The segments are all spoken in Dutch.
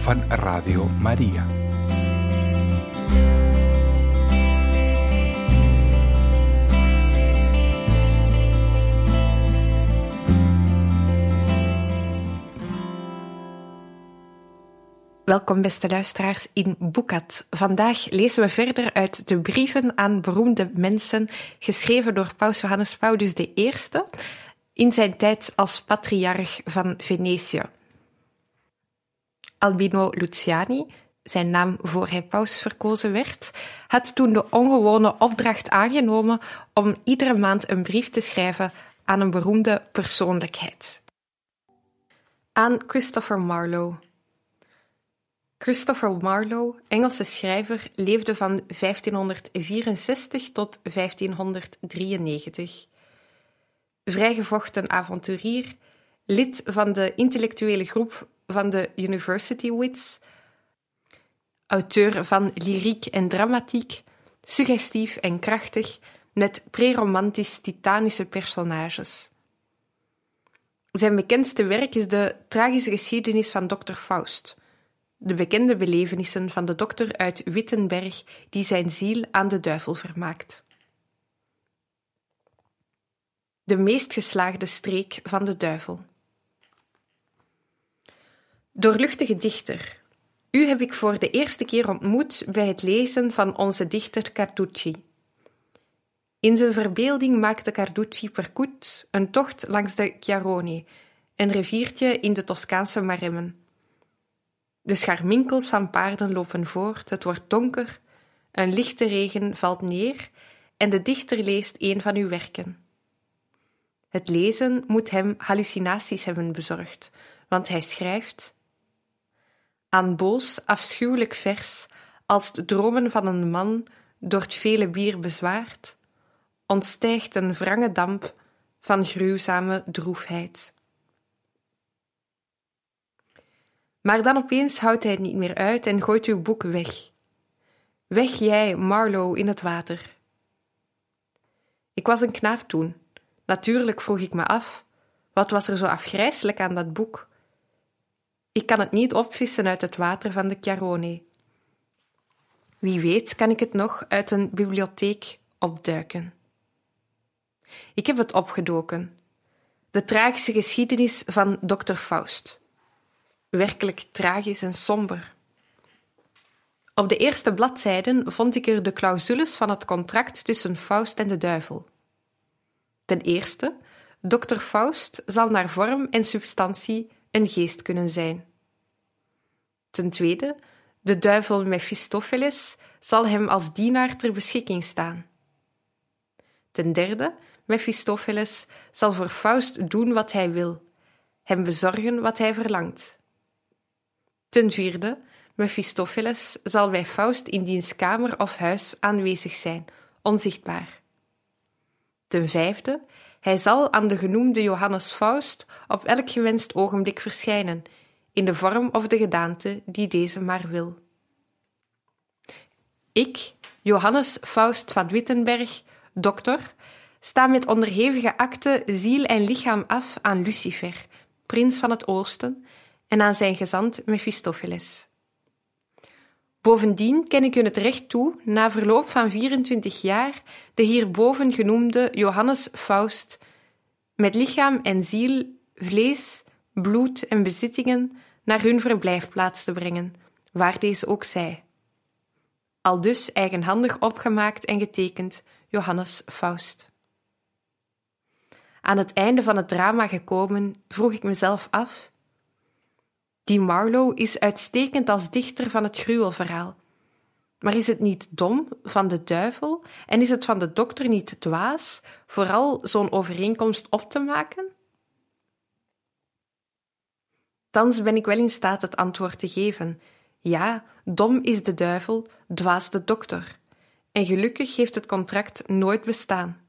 van Radio Maria. Welkom, beste luisteraars, in Boekat. Vandaag lezen we verder uit de brieven aan beroemde mensen, geschreven door Paus Johannes Paulus I in zijn tijd als patriarch van Venetië. Albino Luciani, zijn naam voor hij paus verkozen werd, had toen de ongewone opdracht aangenomen om iedere maand een brief te schrijven aan een beroemde persoonlijkheid. Aan Christopher Marlowe. Christopher Marlowe, Engelse schrijver, leefde van 1564 tot 1593. Vrijgevochten avonturier, lid van de intellectuele groep van de University Wits, auteur van lyriek en dramatiek, suggestief en krachtig, met preromantisch titanische personages. Zijn bekendste werk is de tragische geschiedenis van Dr. Faust, de bekende belevenissen van de dokter uit Wittenberg die zijn ziel aan de duivel vermaakt. De meest geslaagde streek van de duivel. Doorluchtige dichter, u heb ik voor de eerste keer ontmoet bij het lezen van onze dichter Carducci. In zijn verbeelding maakte Carducci per koet een tocht langs de Chiaroni, een riviertje in de Toscaanse Maremmen. De scharminkels van paarden lopen voort, het wordt donker, een lichte regen valt neer en de dichter leest een van uw werken. Het lezen moet hem hallucinaties hebben bezorgd, want hij schrijft aan boos, afschuwelijk vers, als de dromen van een man door het vele bier bezwaard, ontstijgt een wrange damp van gruwzame droefheid. Maar dan opeens houdt hij het niet meer uit en gooit uw boek weg. Weg jij, Marlowe, in het water. Ik was een knaap toen. Natuurlijk vroeg ik me af, wat was er zo afgrijselijk aan dat boek? Ik kan het niet opvissen uit het water van de Chiarone. Wie weet kan ik het nog uit een bibliotheek opduiken. Ik heb het opgedoken. De tragische geschiedenis van Dr. Faust. Werkelijk tragisch en somber. Op de eerste bladzijden vond ik er de clausules van het contract tussen Faust en de duivel. Ten eerste, Dr. Faust zal naar vorm en substantie een geest kunnen zijn. Ten tweede, de duivel Mephistopheles zal hem als dienaar ter beschikking staan. Ten derde, Mephistopheles zal voor Faust doen wat hij wil, hem bezorgen wat hij verlangt. Ten vierde, Mephistopheles zal bij Faust in diens kamer of huis aanwezig zijn, onzichtbaar. Ten vijfde, hij zal aan de genoemde Johannes Faust op elk gewenst ogenblik verschijnen, in de vorm of de gedaante die deze maar wil. Ik, Johannes Faust van Wittenberg, dokter, sta met onderhevige akte ziel en lichaam af aan Lucifer, prins van het oosten, en aan zijn gezant Mephistopheles. Bovendien ken ik u het recht toe, na verloop van 24 jaar, de hierboven genoemde Johannes Faust, met lichaam en ziel, vlees, bloed en bezittingen naar hun verblijfplaats te brengen, waar deze ook zij. Al dus eigenhandig opgemaakt en getekend Johannes Faust. Aan het einde van het drama gekomen, vroeg ik mezelf af die Marlowe is uitstekend als dichter van het gruwelverhaal. Maar is het niet dom van de duivel en is het van de dokter niet dwaas vooral zo'n overeenkomst op te maken? Thans ben ik wel in staat het antwoord te geven. Ja, dom is de duivel, dwaas de dokter. En gelukkig heeft het contract nooit bestaan.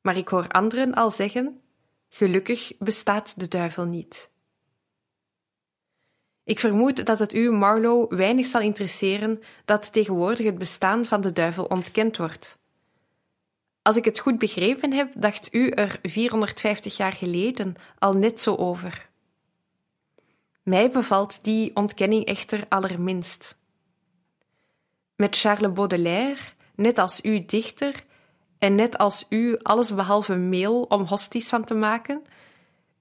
Maar ik hoor anderen al zeggen: gelukkig bestaat de duivel niet. Ik vermoed dat het u, Marlow, weinig zal interesseren dat tegenwoordig het bestaan van de duivel ontkend wordt. Als ik het goed begrepen heb, dacht u er 450 jaar geleden al net zo over. Mij bevalt die ontkenning echter allerminst. Met Charles Baudelaire, net als u dichter, en net als u alles behalve meel om hosties van te maken,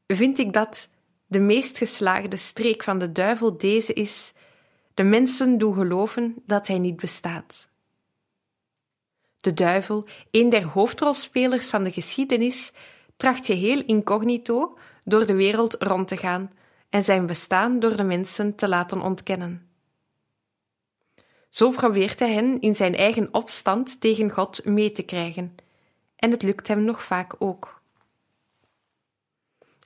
vind ik dat de meest geslaagde streek van de duivel deze is: de mensen doen geloven dat hij niet bestaat. De duivel, een der hoofdrolspelers van de geschiedenis, tracht geheel incognito door de wereld rond te gaan en zijn bestaan door de mensen te laten ontkennen. Zo probeert hij hen in zijn eigen opstand tegen God mee te krijgen, en het lukt hem nog vaak ook.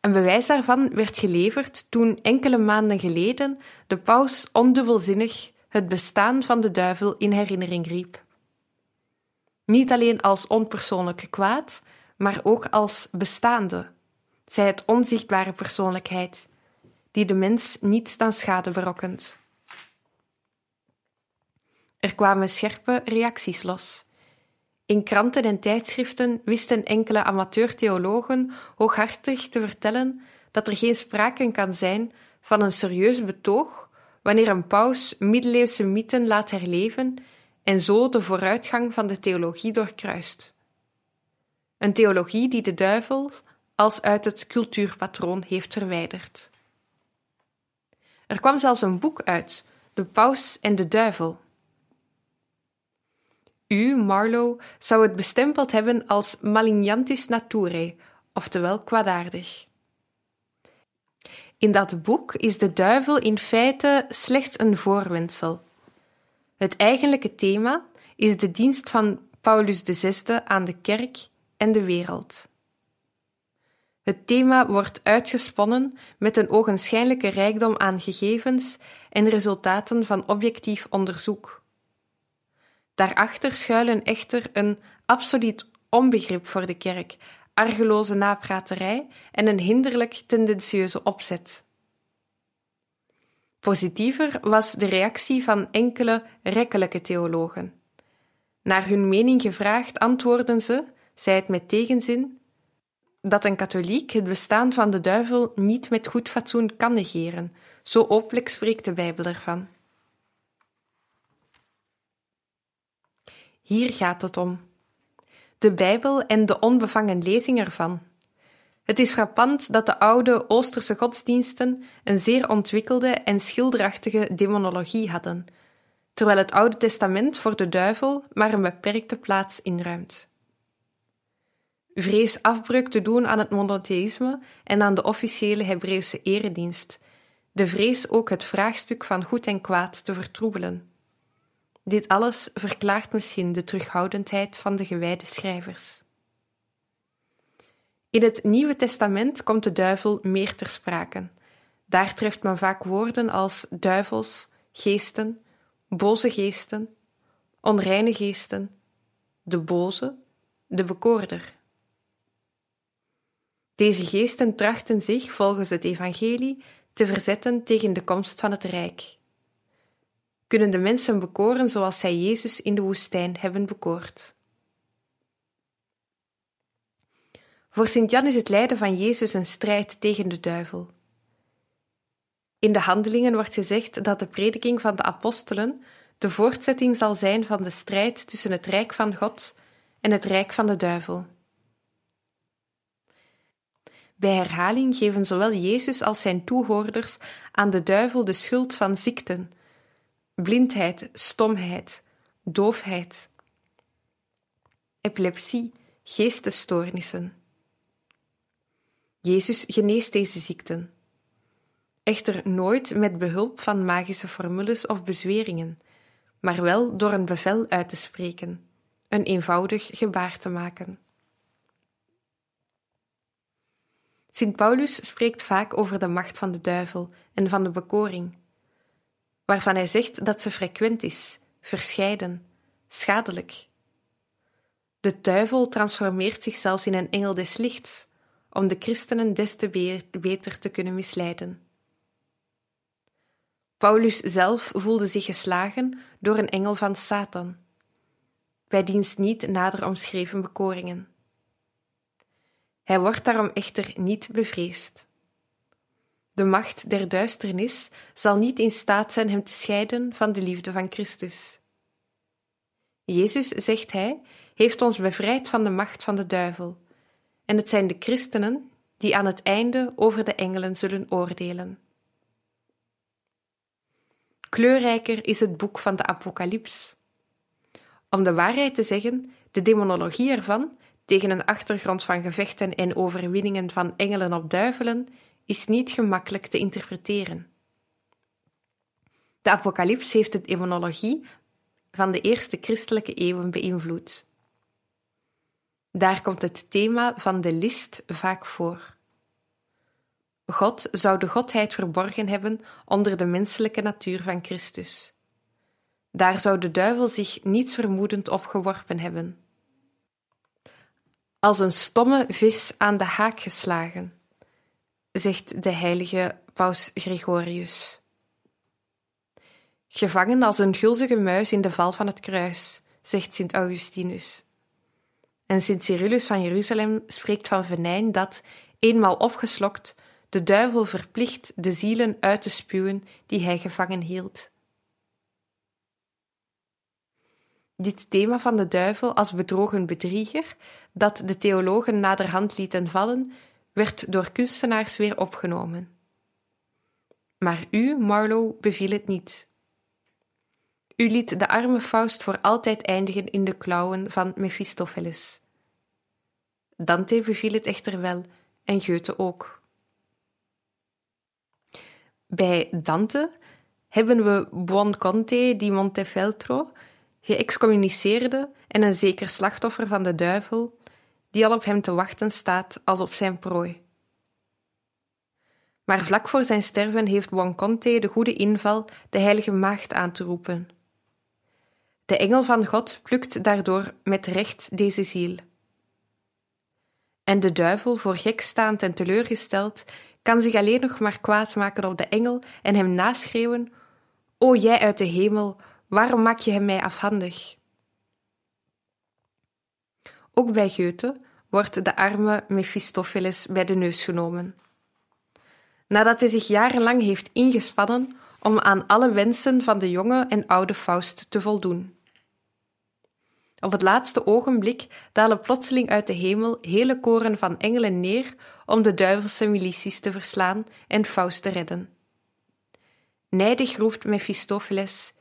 Een bewijs daarvan werd geleverd toen enkele maanden geleden de paus ondubbelzinnig het bestaan van de duivel in herinnering riep. Niet alleen als onpersoonlijk kwaad, maar ook als bestaande, zij het onzichtbare persoonlijkheid, die de mens niets dan schade berokkent. Er kwamen scherpe reacties los. In kranten en tijdschriften wisten enkele amateur-theologen hooghartig te vertellen dat er geen sprake kan zijn van een serieus betoog wanneer een paus middeleeuwse mythen laat herleven en zo de vooruitgang van de theologie doorkruist. Een theologie die de duivel als uit het cultuurpatroon heeft verwijderd. Er kwam zelfs een boek uit, De Paus en de Duivel. U, Marlow, zou het bestempeld hebben als malignantis naturae, oftewel kwaadaardig. In dat boek is de duivel in feite slechts een voorwendsel. Het eigenlijke thema is de dienst van Paulus VI aan de kerk en de wereld. Het thema wordt uitgesponnen met een ogenschijnlijke rijkdom aan gegevens en resultaten van objectief onderzoek. Daarachter schuilen echter een absoluut onbegrip voor de kerk, argeloze napraterij en een hinderlijk tendentieuze opzet. Positiever was de reactie van enkele rekkelijke theologen. Naar hun mening gevraagd antwoorden ze, zij het met tegenzin, dat een katholiek het bestaan van de duivel niet met goed fatsoen kan negeren. Zo openlijk spreekt de Bijbel ervan. Hier gaat het om. De Bijbel en de onbevangen lezing ervan. Het is frappant dat de oude Oosterse godsdiensten een zeer ontwikkelde en schilderachtige demonologie hadden, terwijl het Oude Testament voor de duivel maar een beperkte plaats inruimt. Vrees afbreuk te doen aan het monotheïsme en aan de officiële Hebreeuwse eredienst, de vrees ook het vraagstuk van goed en kwaad te vertroebelen. Dit alles verklaart misschien de terughoudendheid van de gewijde schrijvers. In het Nieuwe Testament komt de duivel meer ter sprake. Daar treft men vaak woorden als duivels, geesten, boze geesten, onreine geesten, de boze, de bekoorder. Deze geesten trachten zich, volgens het Evangelie, te verzetten tegen de komst van het Rijk. Kunnen de mensen bekoren zoals zij Jezus in de woestijn hebben bekoord? Voor Sint-Jan is het lijden van Jezus een strijd tegen de duivel. In de handelingen wordt gezegd dat de prediking van de apostelen de voortzetting zal zijn van de strijd tussen het rijk van God en het rijk van de duivel. Bij herhaling geven zowel Jezus als zijn toehoorders aan de duivel de schuld van ziekten, blindheid, stomheid, doofheid, epilepsie, geestesstoornissen. Jezus geneest deze ziekten. Echter nooit met behulp van magische formules of bezweringen, maar wel door een bevel uit te spreken, een eenvoudig gebaar te maken. Sint Paulus spreekt vaak over de macht van de duivel en van de bekoring. Waarvan hij zegt dat ze frequent is, verscheiden, schadelijk. De duivel transformeert zich zelfs in een engel des lichts, om de christenen des te beter te kunnen misleiden. Paulus zelf voelde zich geslagen door een engel van Satan, bij diens niet nader omschreven bekoringen. Hij wordt daarom echter niet bevreesd. De macht der duisternis zal niet in staat zijn hem te scheiden van de liefde van Christus. Jezus, zegt hij, heeft ons bevrijd van de macht van de duivel, en het zijn de christenen die aan het einde over de engelen zullen oordelen. Kleurrijker is het boek van de Apocalyps. Om de waarheid te zeggen, de demonologie ervan, tegen een achtergrond van gevechten en overwinningen van engelen op duivelen, is niet gemakkelijk te interpreteren. De Apocalyps heeft de demonologie van de eerste christelijke eeuwen beïnvloed. Daar komt het thema van de list vaak voor. God zou de godheid verborgen hebben onder de menselijke natuur van Christus. Daar zou de duivel zich niets vermoedend opgeworpen hebben. Als een stomme vis aan de haak geslagen, zegt de heilige paus Gregorius. Gevangen als een gulzige muis in de val van het kruis, zegt Sint Augustinus. En Sint Cyrillus van Jeruzalem spreekt van venijn dat, eenmaal opgeslokt, de duivel verplicht de zielen uit te spuwen die hij gevangen hield. Dit thema van de duivel als bedrogen bedrieger, dat de theologen naderhand lieten vallen, werd door kunstenaars weer opgenomen. Maar u, Marlowe, beviel het niet. U liet de arme Faust voor altijd eindigen in de klauwen van Mephistopheles. Dante beviel het echter wel, en Goethe ook. Bij Dante hebben we Buonconte di Montefeltro, geëxcommuniceerde en een zeker slachtoffer van de duivel, die al op hem te wachten staat als op zijn prooi. Maar vlak voor zijn sterven heeft Buonconte de goede inval de heilige maagd aan te roepen. De engel van God plukt daardoor met recht deze ziel. En de duivel, voor gek staand en teleurgesteld, kan zich alleen nog maar kwaad maken op de engel en hem naschreeuwen: O jij uit de hemel, waarom maak je hem mij afhandig? Ook bij Goethe wordt de arme Mephistopheles bij de neus genomen. Nadat hij zich jarenlang heeft ingespannen om aan alle wensen van de jonge en oude Faust te voldoen. Op het laatste ogenblik dalen plotseling uit de hemel hele koren van engelen neer om de duivelse milities te verslaan en Faust te redden. Nijdig roept Mephistopheles: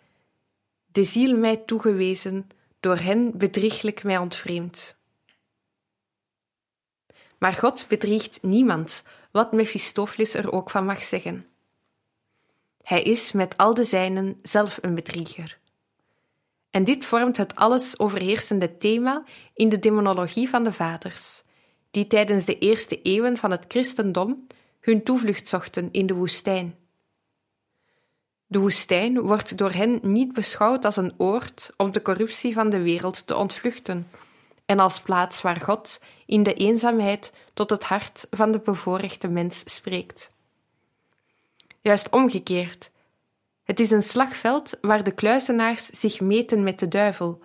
De ziel mij toegewezen, door hen bedrieglijk mij ontvreemd. Maar God bedriegt niemand, wat Mephistopheles er ook van mag zeggen. Hij is met al de zijnen zelf een bedrieger. En dit vormt het alles overheersende thema in de demonologie van de vaders, die tijdens de eerste eeuwen van het christendom hun toevlucht zochten in de woestijn. De woestijn wordt door hen niet beschouwd als een oord om de corruptie van de wereld te ontvluchten, en als plaats waar God in de eenzaamheid tot het hart van de bevoorrechte mens spreekt. Juist omgekeerd, het is een slagveld waar de kluizenaars zich meten met de duivel,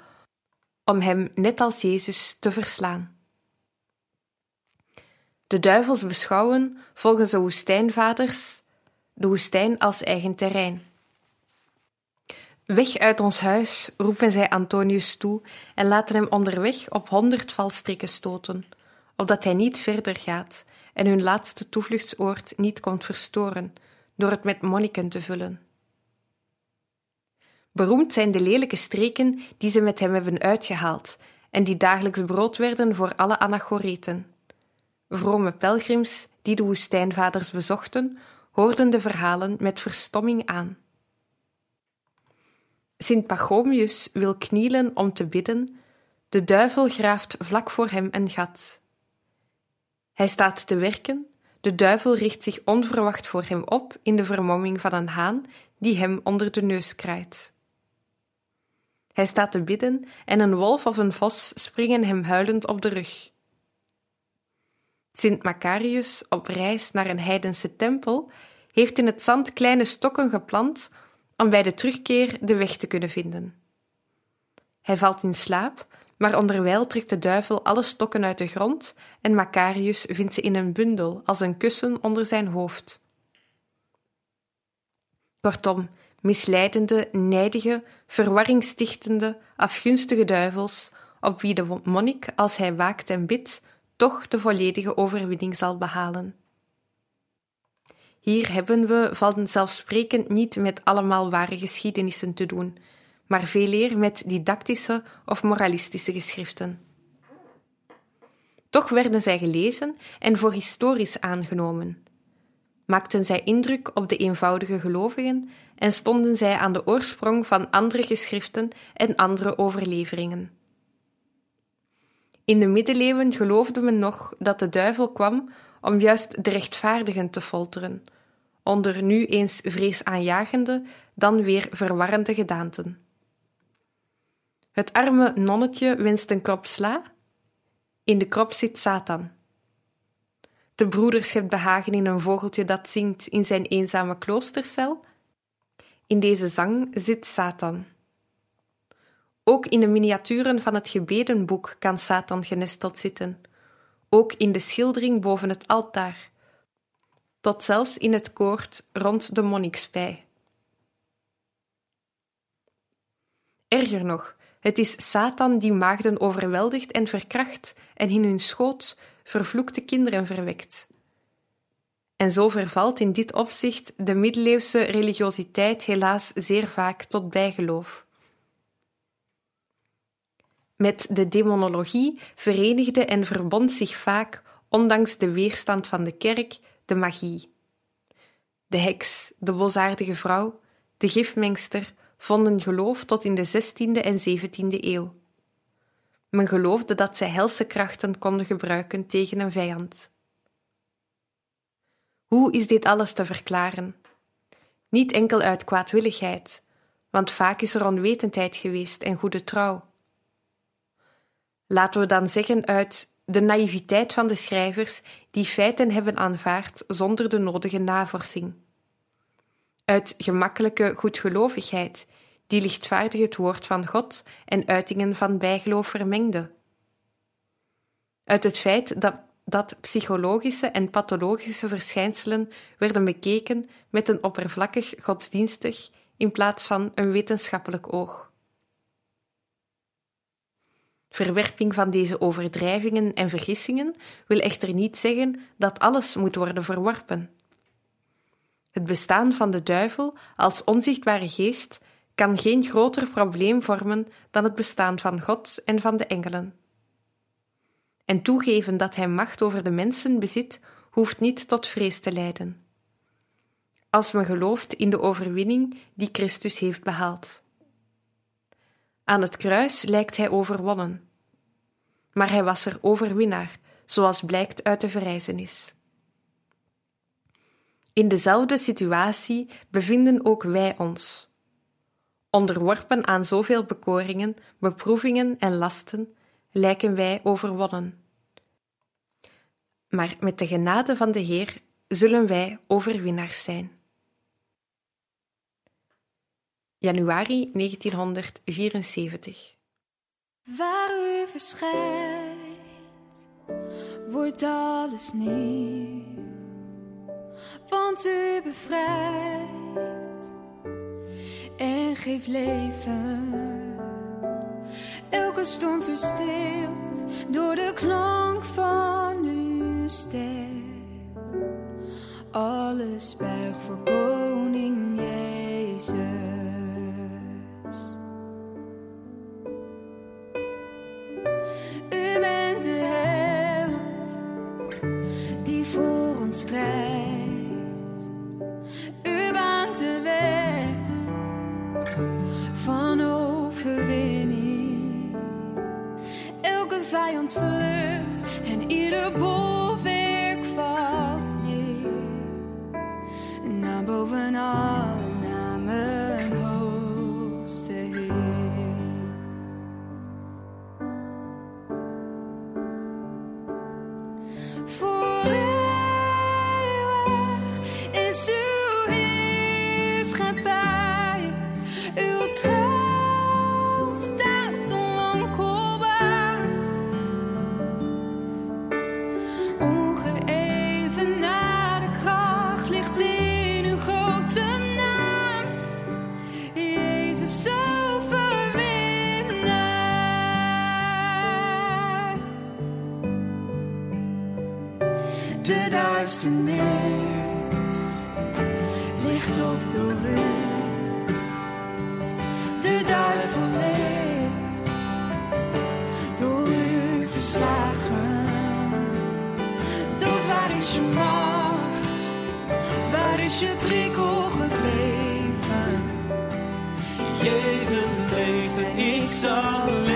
om hem net als Jezus te verslaan. De duivels beschouwen, volgens de woestijnvaders, de woestijn als eigen terrein. Weg uit ons huis, roepen zij Antonius toe en laten hem onderweg op honderd valstrikken stoten, opdat hij niet verder gaat en hun laatste toevluchtsoord niet komt verstoren door het met monniken te vullen. Beroemd zijn de lelijke streken die ze met hem hebben uitgehaald en die dagelijks brood werden voor alle anachoreten. Vrome pelgrims die de woestijnvaders bezochten, hoorden de verhalen met verstomming aan. Sint Pachomius wil knielen om te bidden, de duivel graaft vlak voor hem een gat. Hij staat te werken, de duivel richt zich onverwacht voor hem op in de vermomming van een haan die hem onder de neus kraait. Hij staat te bidden en een wolf of een vos springen hem huilend op de rug. Sint Macarius, op reis naar een heidense tempel, heeft in het zand kleine stokken geplant om bij de terugkeer de weg te kunnen vinden. Hij valt in slaap, maar onderwijl trekt de duivel alle stokken uit de grond en Macarius vindt ze in een bundel als een kussen onder zijn hoofd. Kortom, misleidende, nijdige, verwarringstichtende, afgunstige duivels, op wie de monnik, als hij waakt en bidt, toch de volledige overwinning zal behalen. Hier hebben we vanzelfsprekend niet met allemaal ware geschiedenissen te doen, maar veel eer met didactische of moralistische geschriften. Toch werden zij gelezen en voor historisch aangenomen. Maakten zij indruk op de eenvoudige gelovigen en stonden zij aan de oorsprong van andere geschriften en andere overleveringen. In de middeleeuwen geloofde men nog dat de duivel kwam om juist de rechtvaardigen te folteren, onder nu eens vreesaanjagende, dan weer verwarrende gedaanten. Het arme nonnetje wenst een krop sla. In de krop zit Satan. De broeder schept behagen in een vogeltje dat zingt in zijn eenzame kloostercel. In deze zang zit Satan. Ook in de miniaturen van het gebedenboek kan Satan genesteld zitten. Ook in de schildering boven het altaar. Tot zelfs in het koord rond de monnikspij. Erger nog, het is Satan die maagden overweldigt en verkracht en in hun schoot vervloekte kinderen verwekt. En zo vervalt in dit opzicht de middeleeuwse religiositeit helaas zeer vaak tot bijgeloof. Met de demonologie verenigde en verbond zich vaak, ondanks de weerstand van de kerk, de magie. De heks, de bosaardige vrouw, de gifmengster vonden geloof tot in de 16e en 17e eeuw. Men geloofde dat zij helse krachten konden gebruiken tegen een vijand. Hoe is dit alles te verklaren? Niet enkel uit kwaadwilligheid, want vaak is er onwetendheid geweest en goede trouw. Laten we dan zeggen uit de naïviteit van de schrijvers die feiten hebben aanvaard zonder de nodige navorsing. Uit gemakkelijke goedgelovigheid die lichtvaardig het woord van God en uitingen van bijgeloof vermengde. Uit het feit dat, dat psychologische en pathologische verschijnselen werden bekeken met een oppervlakkig godsdienstig in plaats van een wetenschappelijk oog. Verwerping van deze overdrijvingen en vergissingen wil echter niet zeggen dat alles moet worden verworpen. Het bestaan van de duivel als onzichtbare geest kan geen groter probleem vormen dan het bestaan van God en van de engelen. En toegeven dat hij macht over de mensen bezit, hoeft niet tot vrees te leiden. Als men gelooft in de overwinning die Christus heeft behaald. Aan het kruis lijkt hij overwonnen. Maar hij was er overwinnaar, zoals blijkt uit de verrijzenis. In dezelfde situatie bevinden ook wij ons Onderworpen aan zoveel bekoringen, beproevingen en lasten, lijken wij overwonnen. Maar met de genade van de Heer zullen wij overwinnaars zijn. Januari 1974 Waar u verschijnt, wordt alles nieuw, want u bevrijdt en geef leven. Elke storm verstilt door de klank van uw stem. Alles buigt voor koning Jezus. Duisternis ligt op de rug. De duivel is door u verslagen. Dood, waar is je macht? Waar is je prikkel gebleven? Jezus leeft en ik zal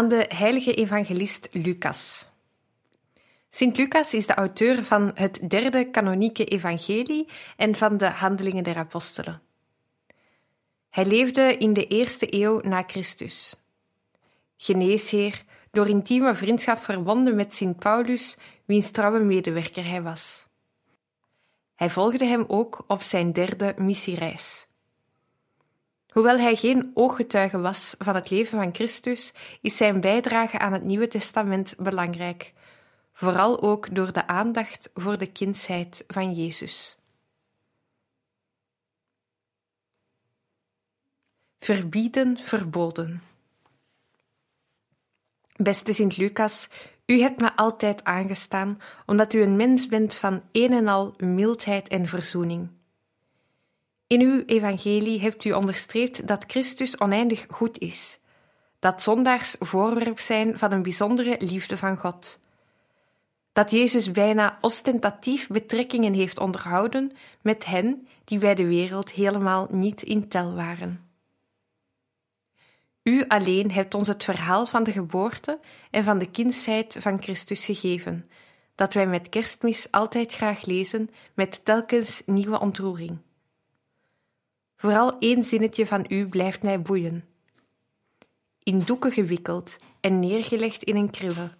Aan de heilige evangelist Lucas. Sint Lucas is de auteur van het derde kanonieke evangelie en van de Handelingen der Apostelen. Hij leefde in de eerste eeuw na Christus. Geneesheer, door intieme vriendschap verbonden met Sint Paulus, wiens trouwe medewerker hij was. Hij volgde hem ook op zijn derde missiereis. Hoewel hij geen ooggetuige was van het leven van Christus, is zijn bijdrage aan het Nieuwe Testament belangrijk, vooral ook door de aandacht voor de kindsheid van Jezus. Verbieden verboden. Beste Sint Lucas, u hebt me altijd aangestaan, omdat u een mens bent van een en al mildheid en verzoening. In uw evangelie hebt u onderstreept dat Christus oneindig goed is, dat zondaars voorwerp zijn van een bijzondere liefde van God, dat Jezus bijna ostentatief betrekkingen heeft onderhouden met hen die bij de wereld helemaal niet in tel waren. U alleen hebt ons het verhaal van de geboorte en van de kindsheid van Christus gegeven, dat wij met kerstmis altijd graag lezen met telkens nieuwe ontroering. Vooral één zinnetje van u blijft mij boeien. In doeken gewikkeld en neergelegd in een kribbe.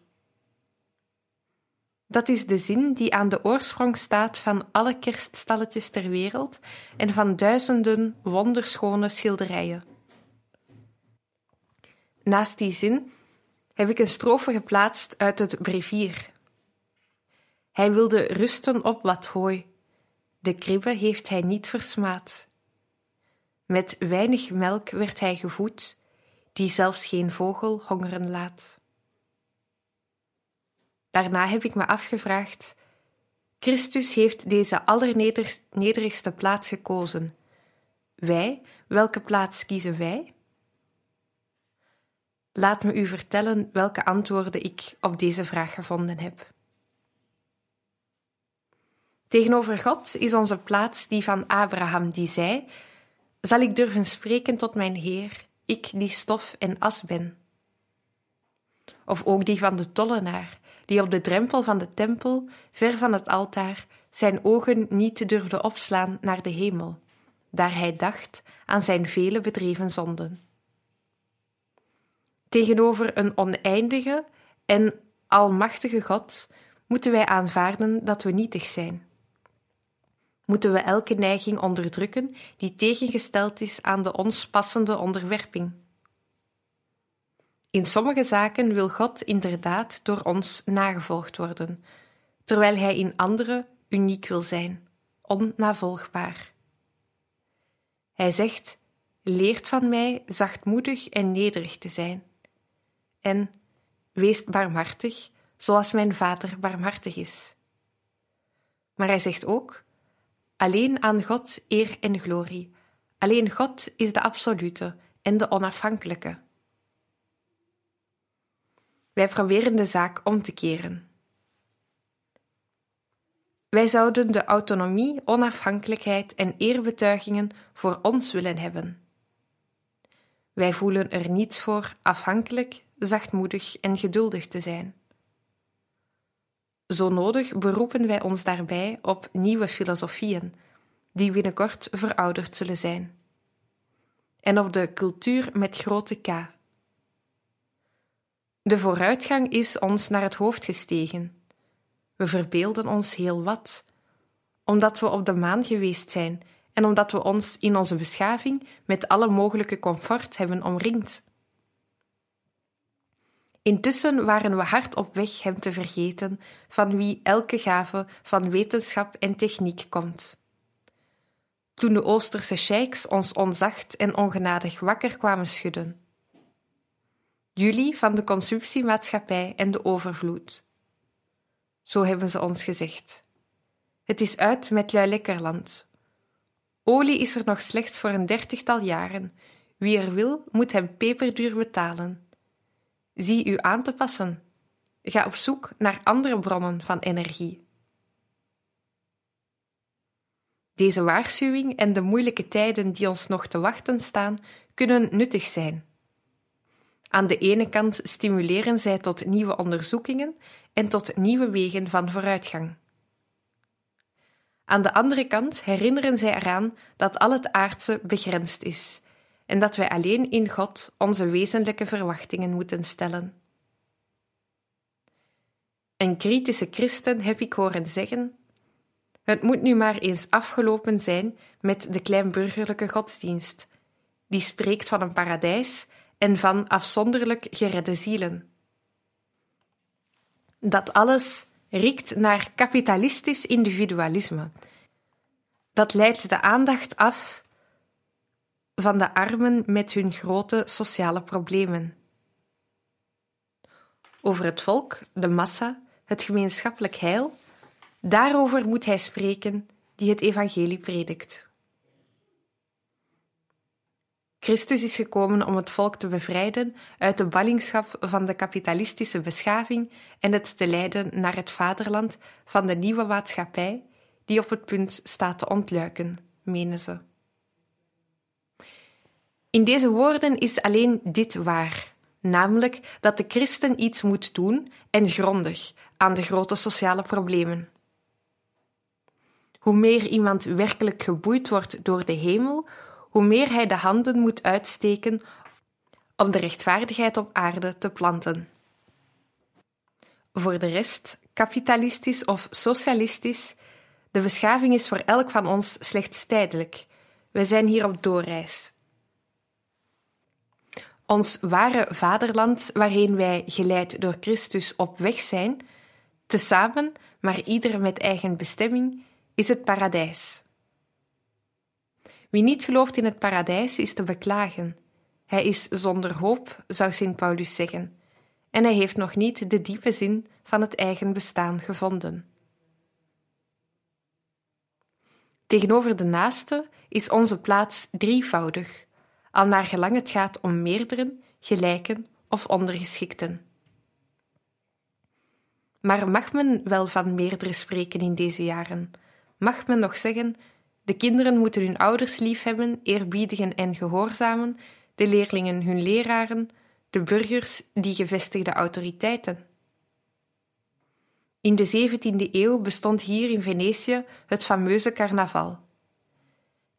Dat is de zin die aan de oorsprong staat van alle kerststalletjes ter wereld en van duizenden wonderschone schilderijen. Naast die zin heb ik een strofe geplaatst uit het brevier. Hij wilde rusten op wat hooi, de kribbe heeft hij niet versmaad. Met weinig melk werd hij gevoed, die zelfs geen vogel hongeren laat. Daarna heb ik me afgevraagd: Christus heeft deze allernederigste plaats gekozen. Wij, welke plaats kiezen wij? Laat me u vertellen welke antwoorden ik op deze vraag gevonden heb. Tegenover God is onze plaats die van Abraham, die zei: Zal ik durven spreken tot mijn Heer, ik die stof en as ben? Of ook die van de tollenaar, die op de drempel van de tempel, ver van het altaar, zijn ogen niet durfde opslaan naar de hemel, daar hij dacht aan zijn vele bedreven zonden. Tegenover een oneindige en almachtige God moeten wij aanvaarden dat we nietig zijn. Moeten we elke neiging onderdrukken die tegengesteld is aan de ons passende onderwerping. In sommige zaken wil God inderdaad door ons nagevolgd worden, terwijl Hij in andere uniek wil zijn, onnavolgbaar. Hij zegt: Leert van mij zachtmoedig en nederig te zijn en wees barmhartig, zoals mijn Vader barmhartig is. Maar hij zegt ook: Alleen aan God eer en glorie. Alleen God is de absolute en de onafhankelijke. Wij proberen de zaak om te keren. Wij zouden de autonomie, onafhankelijkheid en eerbetuigingen voor ons willen hebben. Wij voelen er niets voor afhankelijk zachtmoedig en geduldig te zijn. Zo nodig beroepen wij ons daarbij op nieuwe filosofieën, die binnenkort verouderd zullen zijn. En op de cultuur met grote K. De vooruitgang is ons naar het hoofd gestegen. We verbeelden ons heel wat, omdat we op de maan geweest zijn en omdat we ons in onze beschaving met alle mogelijke comfort hebben omringd. Intussen waren we hard op weg hem te vergeten, van wie elke gave van wetenschap en techniek komt. Toen de Oosterse sheiks ons onzacht en ongenadig wakker kwamen schudden. Jullie van de consumptiemaatschappij en de overvloed. Zo hebben ze ons gezegd. Het is uit met Luilekkerland. Olie is er nog slechts voor een dertigtal jaren. Wie er wil, moet hem peperduur betalen. Zie u aan te passen. Ga op zoek naar andere bronnen van energie. Deze waarschuwing en de moeilijke tijden die ons nog te wachten staan, kunnen nuttig zijn. Aan de ene kant stimuleren zij tot nieuwe onderzoekingen en tot nieuwe wegen van vooruitgang. Aan de andere kant herinneren zij eraan dat al het aardse begrensd is en dat wij alleen in God onze wezenlijke verwachtingen moeten stellen. Een kritische christen heb ik horen zeggen: Het moet nu maar eens afgelopen zijn met de kleinburgerlijke godsdienst, die spreekt van een paradijs en van afzonderlijk geredde zielen. Dat alles riekt naar kapitalistisch individualisme. Dat leidt de aandacht af van de armen met hun grote sociale problemen. over het volk, de massa, het gemeenschappelijk heil, daarover moet hij spreken die het evangelie predikt. Christus is gekomen om het volk te bevrijden uit de ballingschap van de kapitalistische beschaving en het te leiden naar het vaderland van de nieuwe maatschappij die op het punt staat te ontluiken, menen ze. In deze woorden is alleen dit waar, namelijk dat de christen iets moet doen en grondig aan de grote sociale problemen. Hoe meer iemand werkelijk geboeid wordt door de hemel, hoe meer hij de handen moet uitsteken om de rechtvaardigheid op aarde te planten. Voor de rest, kapitalistisch of socialistisch, de beschaving is voor elk van ons slechts tijdelijk. Wij zijn hier op doorreis. Ons ware vaderland, waarheen wij geleid door Christus op weg zijn, tezamen, maar ieder met eigen bestemming, is het paradijs. Wie niet gelooft in het paradijs is te beklagen. Hij is zonder hoop, zou Sint Paulus zeggen, en hij heeft nog niet de diepe zin van het eigen bestaan gevonden. Tegenover de naaste is onze plaats drievoudig, al naar gelang het gaat om meerderen, gelijken of ondergeschikten. Maar mag men wel van meerdere spreken in deze jaren? Mag men nog zeggen de kinderen moeten hun ouders liefhebben, eerbiedigen en gehoorzamen, de leerlingen hun leraren, de burgers die gevestigde autoriteiten. In de 17e eeuw bestond hier in Venetië het fameuze carnaval.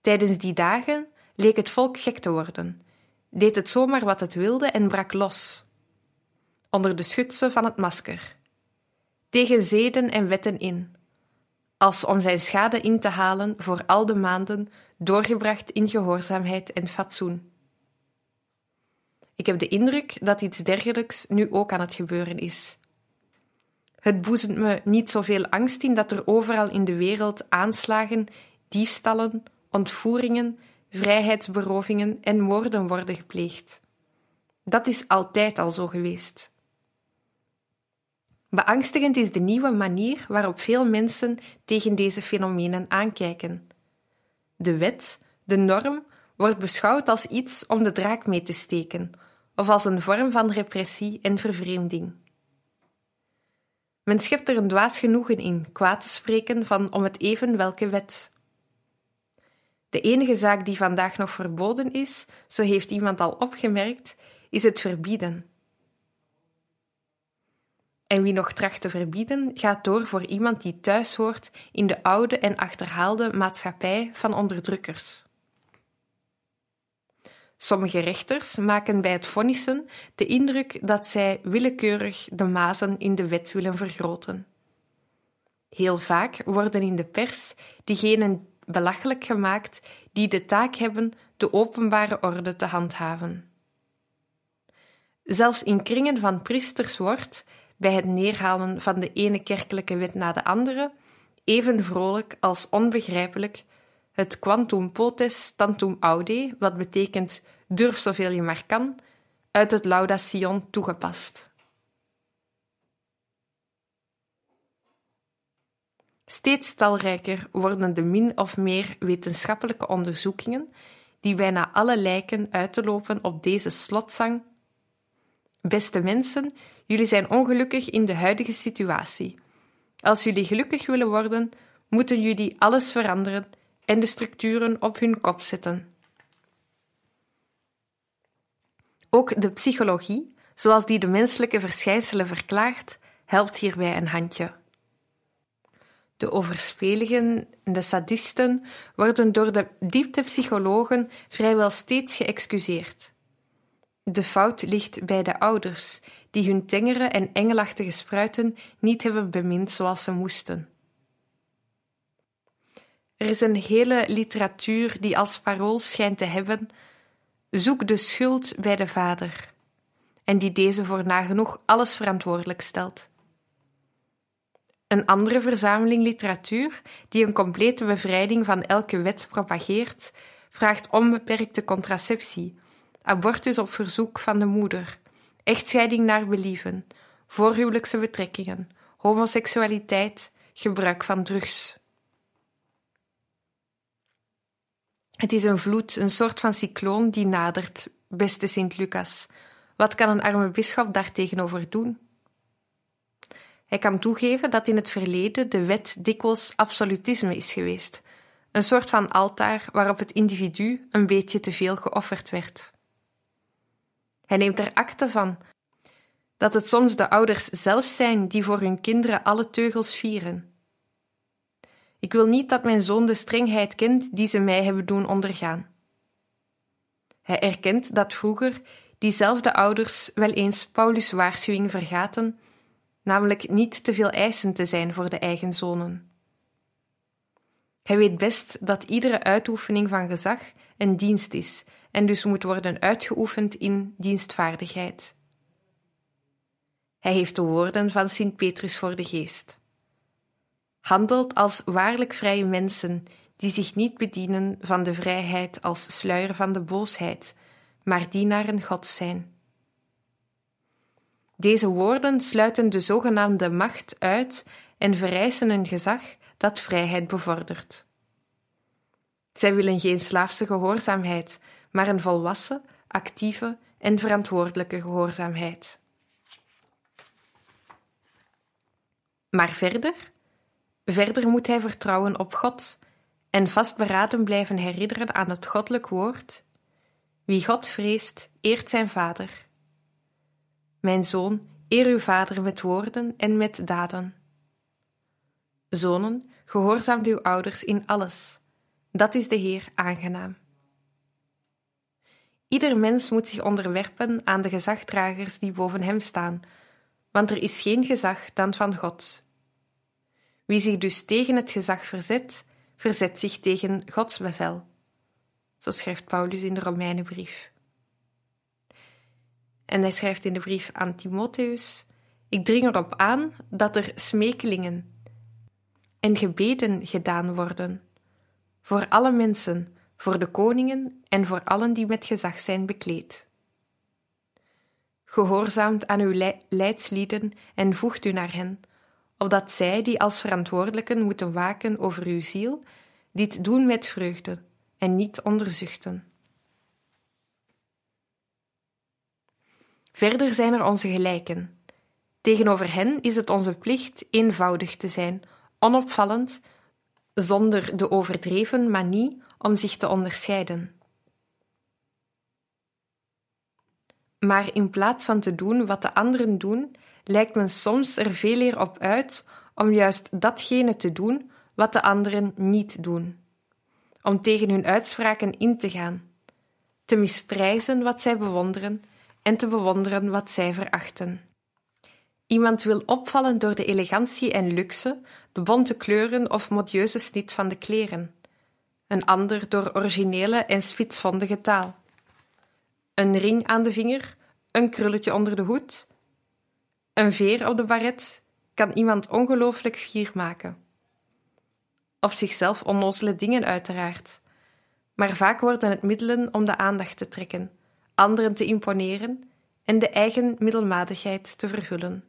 Tijdens die dagen leek het volk gek te worden, deed het zomaar wat het wilde en brak los. Onder de schutsen van het masker. Tegen zeden en wetten in, als om zijn schade in te halen voor al de maanden doorgebracht in gehoorzaamheid en fatsoen. Ik heb de indruk dat iets dergelijks nu ook aan het gebeuren is. Het boezemt me niet zoveel angst in dat er overal in de wereld aanslagen, diefstallen, ontvoeringen, vrijheidsberovingen en moorden worden gepleegd. Dat is altijd al zo geweest. Beangstigend is de nieuwe manier waarop veel mensen tegen deze fenomenen aankijken. De wet, de norm, wordt beschouwd als iets om de draak mee te steken, of als een vorm van repressie en vervreemding. Men schept er een dwaas genoegen in kwaad te spreken van om het even welke wet. De enige zaak die vandaag nog verboden is, zo heeft iemand al opgemerkt, is het verbieden. En wie nog tracht te verbieden, gaat door voor iemand die thuis hoort in de oude en achterhaalde maatschappij van onderdrukkers. Sommige rechters maken bij het vonnissen de indruk dat zij willekeurig de mazen in de wet willen vergroten. Heel vaak worden in de pers diegenen belachelijk gemaakt die de taak hebben de openbare orde te handhaven. Zelfs in kringen van priesters wordt, bij het neerhalen van de ene kerkelijke wet na de andere, even vrolijk als onbegrijpelijk, het quantum potes tantum aude, wat betekent durf zoveel je maar kan, uit het Laudation toegepast. Steeds talrijker worden de min of meer wetenschappelijke onderzoekingen die bijna alle lijken uit te lopen op deze slotzang. Beste mensen, Jullie zijn ongelukkig in de huidige situatie. Als jullie gelukkig willen worden, moeten jullie alles veranderen en de structuren op hun kop zetten. Ook de psychologie, zoals die de menselijke verschijnselen verklaart, helpt hierbij een handje. De overspeligen en de sadisten worden door de dieptepsychologen vrijwel steeds geëxcuseerd. De fout ligt bij de ouders, die hun tengere en engelachtige spruiten niet hebben bemind zoals ze moesten. Er is een hele literatuur die als parool schijnt te hebben: zoek de schuld bij de vader, en die deze voor nagenoeg alles verantwoordelijk stelt. Een andere verzameling literatuur, die een complete bevrijding van elke wet propageert, vraagt onbeperkte contraceptie, abortus op verzoek van de moeder, echtscheiding naar believen, voorhuwelijkse betrekkingen, homoseksualiteit, gebruik van drugs. Het is een vloed, een soort van cycloon die nadert, beste Sint-Lucas. Wat kan een arme bisschop daartegenover doen? Hij kan toegeven dat in het verleden de wet dikwijls absolutisme is geweest, een soort van altaar waarop het individu een beetje te veel geofferd werd. Hij neemt er akte van dat het soms de ouders zelf zijn die voor hun kinderen alle teugels vieren. Ik wil niet dat mijn zoon de strengheid kent die ze mij hebben doen ondergaan. Hij erkent dat vroeger diezelfde ouders wel eens Paulus' waarschuwing vergaten, namelijk niet te veel eisen te zijn voor de eigen zonen. Hij weet best dat iedere uitoefening van gezag een dienst is en dus moet worden uitgeoefend in dienstvaardigheid. Hij heeft de woorden van Sint Petrus voor de geest. Handelt als waarlijk vrije mensen die zich niet bedienen van de vrijheid als sluier van de boosheid, maar dienaren Gods zijn. Deze woorden sluiten de zogenaamde macht uit en vereisen een gezag dat vrijheid bevordert. Zij willen geen slaafse gehoorzaamheid, maar een volwassen, actieve en verantwoordelijke gehoorzaamheid. Maar verder? Verder moet hij vertrouwen op God en vastberaden blijven herinneren aan het goddelijk woord: Wie God vreest, eert zijn vader. Mijn zoon, eer uw vader met woorden en met daden. Zonen, gehoorzaamt uw ouders in alles. Dat is de Heer aangenaam. Ieder mens moet zich onderwerpen aan de gezagdragers die boven hem staan, want er is geen gezag dan van God. Wie zich dus tegen het gezag verzet, verzet zich tegen Gods bevel. Zo schrijft Paulus in de Romeinenbrief. En hij schrijft in de brief aan Timotheus: Ik dring erop aan dat er smekelingen en gebeden gedaan worden voor alle mensen, voor de koningen en voor allen die met gezag zijn bekleed. Gehoorzaamt aan uw leidslieden en voegt u naar hen, opdat zij, die als verantwoordelijken moeten waken over uw ziel, dit doen met vreugde en niet onderzuchten. Verder zijn er onze gelijken. Tegenover hen is het onze plicht eenvoudig te zijn, onopvallend, zonder de overdreven manie om zich te onderscheiden. Maar in plaats van te doen wat de anderen doen, lijkt men soms er veel eer op uit om juist datgene te doen wat de anderen niet doen. Om tegen hun uitspraken in te gaan, te misprijzen wat zij bewonderen en te bewonderen wat zij verachten. Iemand wil opvallen door de elegantie en luxe, de bonte kleuren of modieuze snit van de kleren. Een ander door originele en spitsvondige taal. Een ring aan de vinger, een krulletje onder de hoed, een veer op de baret kan iemand ongelooflijk fier maken. Of zichzelf onnozele dingen, uiteraard. Maar vaak worden het middelen om de aandacht te trekken, anderen te imponeren en de eigen middelmatigheid te vervullen.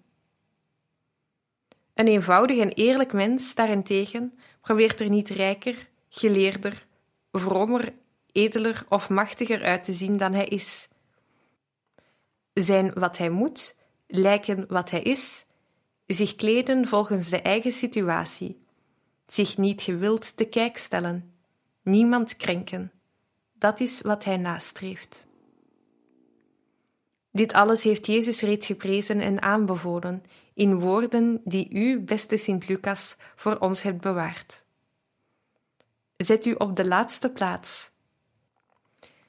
Een eenvoudig en eerlijk mens daarentegen probeert er niet rijker, geleerder, vromer, edeler of machtiger uit te zien dan hij is. Zijn wat hij moet, lijken wat hij is, zich kleden volgens de eigen situatie, zich niet gewild te kijk stellen, niemand krenken. Dat is wat hij nastreeft. Dit alles heeft Jezus reeds geprezen en aanbevolen in woorden die u, beste Sint Lucas, voor ons hebt bewaard. Zet u op de laatste plaats.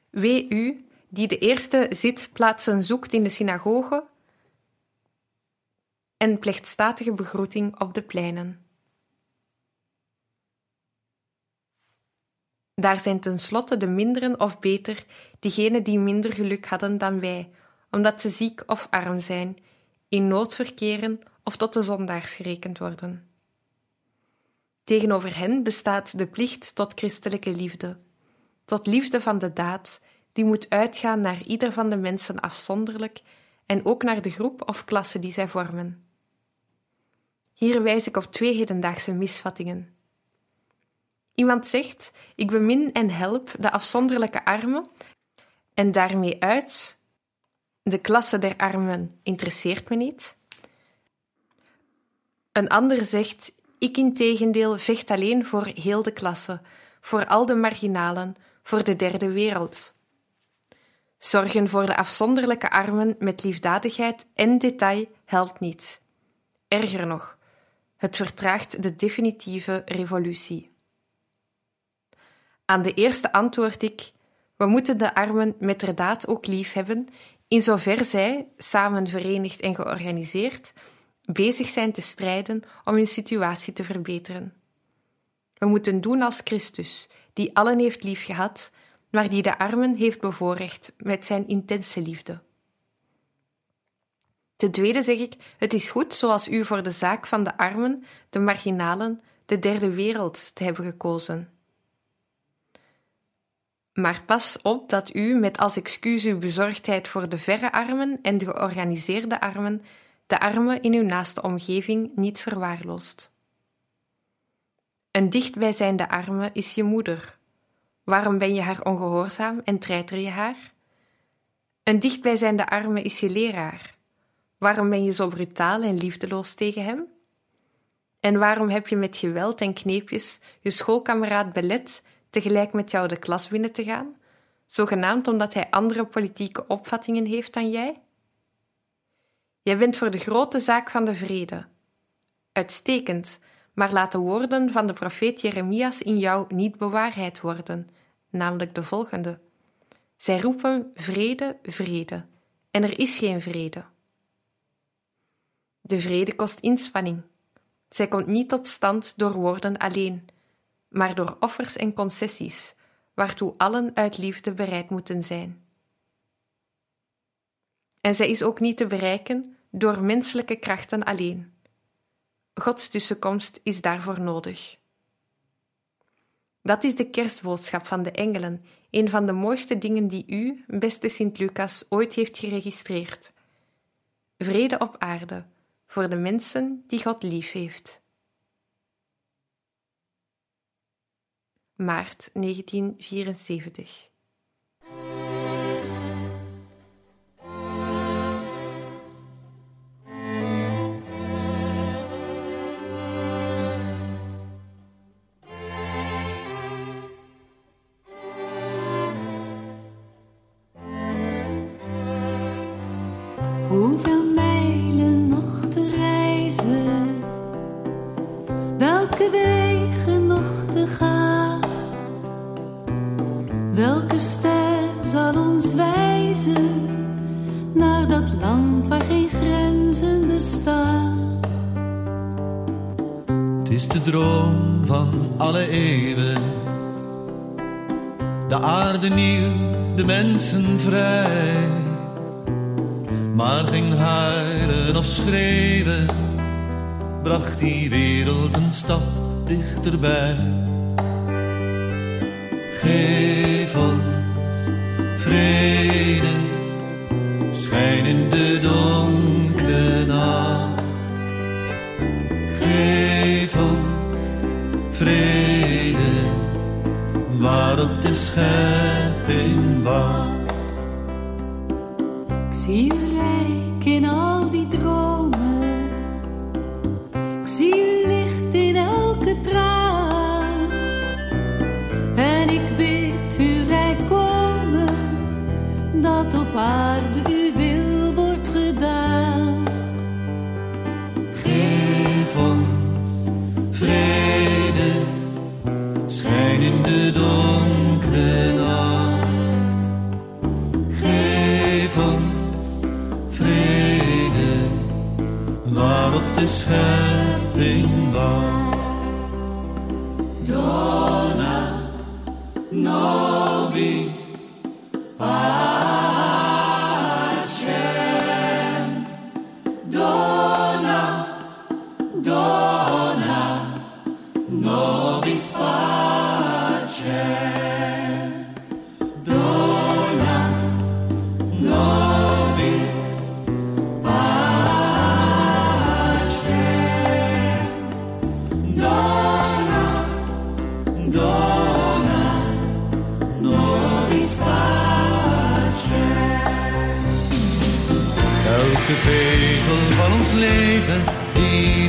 Wee u die de eerste zitplaatsen zoekt in de synagoge en plechtstatige begroeting op de pleinen. Daar zijn tenslotte de minderen of beter diegenen die minder geluk hadden dan wij, omdat ze ziek of arm zijn, in nood verkeren of tot de zondaars gerekend worden. Tegenover hen bestaat de plicht tot christelijke liefde, tot liefde van de daad, die moet uitgaan naar ieder van de mensen afzonderlijk en ook naar de groep of klasse die zij vormen. Hier wijs ik op twee hedendaagse misvattingen. Iemand zegt: Ik bemin en help de afzonderlijke armen en daarmee uit: De klasse der armen interesseert me niet. Een ander zegt: Ik integendeel vecht alleen voor heel de klasse, voor al de marginalen, voor de derde wereld. Zorgen voor de afzonderlijke armen met liefdadigheid en detail helpt niet. Erger nog, het vertraagt de definitieve revolutie. Aan de eerste antwoord ik: we moeten de armen metterdaad ook lief hebben, in zover zij, samen verenigd en georganiseerd, bezig zijn te strijden om hun situatie te verbeteren. We moeten doen als Christus, die allen heeft liefgehad, maar die de armen heeft bevoorrecht met zijn intense liefde. Ten tweede zeg ik: het is goed zoals u voor de zaak van de armen, de marginalen, de derde wereld te hebben gekozen. Maar pas op dat u met als excuus uw bezorgdheid voor de verre armen en de georganiseerde armen de armen in uw naaste omgeving niet verwaarloost. Een dichtbijzijnde arme is je moeder. Waarom ben je haar ongehoorzaam en treiter je haar? Een dichtbijzijnde arme is je leraar. Waarom ben je zo brutaal en liefdeloos tegen hem? En waarom heb je met geweld en kneepjes je schoolkameraad belet tegelijk met jou de klas binnen te gaan, zogenaamd omdat hij andere politieke opvattingen heeft dan jij? Jij bent voor de grote zaak van de vrede. Uitstekend, maar laat de woorden van de profeet Jeremias in jou niet bewaarheid worden, namelijk de volgende. Zij roepen vrede, vrede, en er is geen vrede. De vrede kost inspanning. Zij komt niet tot stand door woorden alleen, maar door offers en concessies, waartoe allen uit liefde bereid moeten zijn. En zij is ook niet te bereiken door menselijke krachten alleen. Gods tussenkomst is daarvoor nodig. Dat is de kerstboodschap van de engelen, een van de mooiste dingen die u, beste Sint-Lucas, ooit heeft geregistreerd. Vrede op aarde, voor de mensen die God lief heeft. Maart 1974 mensen vrij. Maar geen huilen of schreeuwen bracht die wereld een stap dichterbij.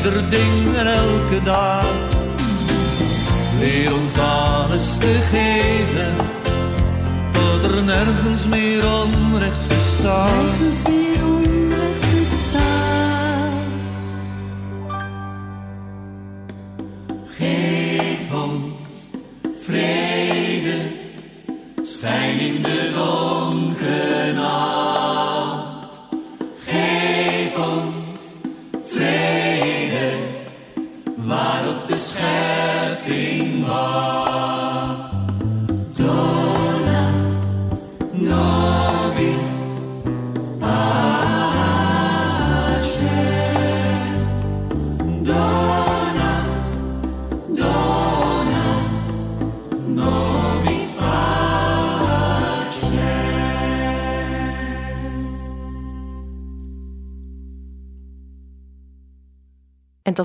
En elke dag. Leer ons alles te geven, tot er nergens meer onrecht bestaat.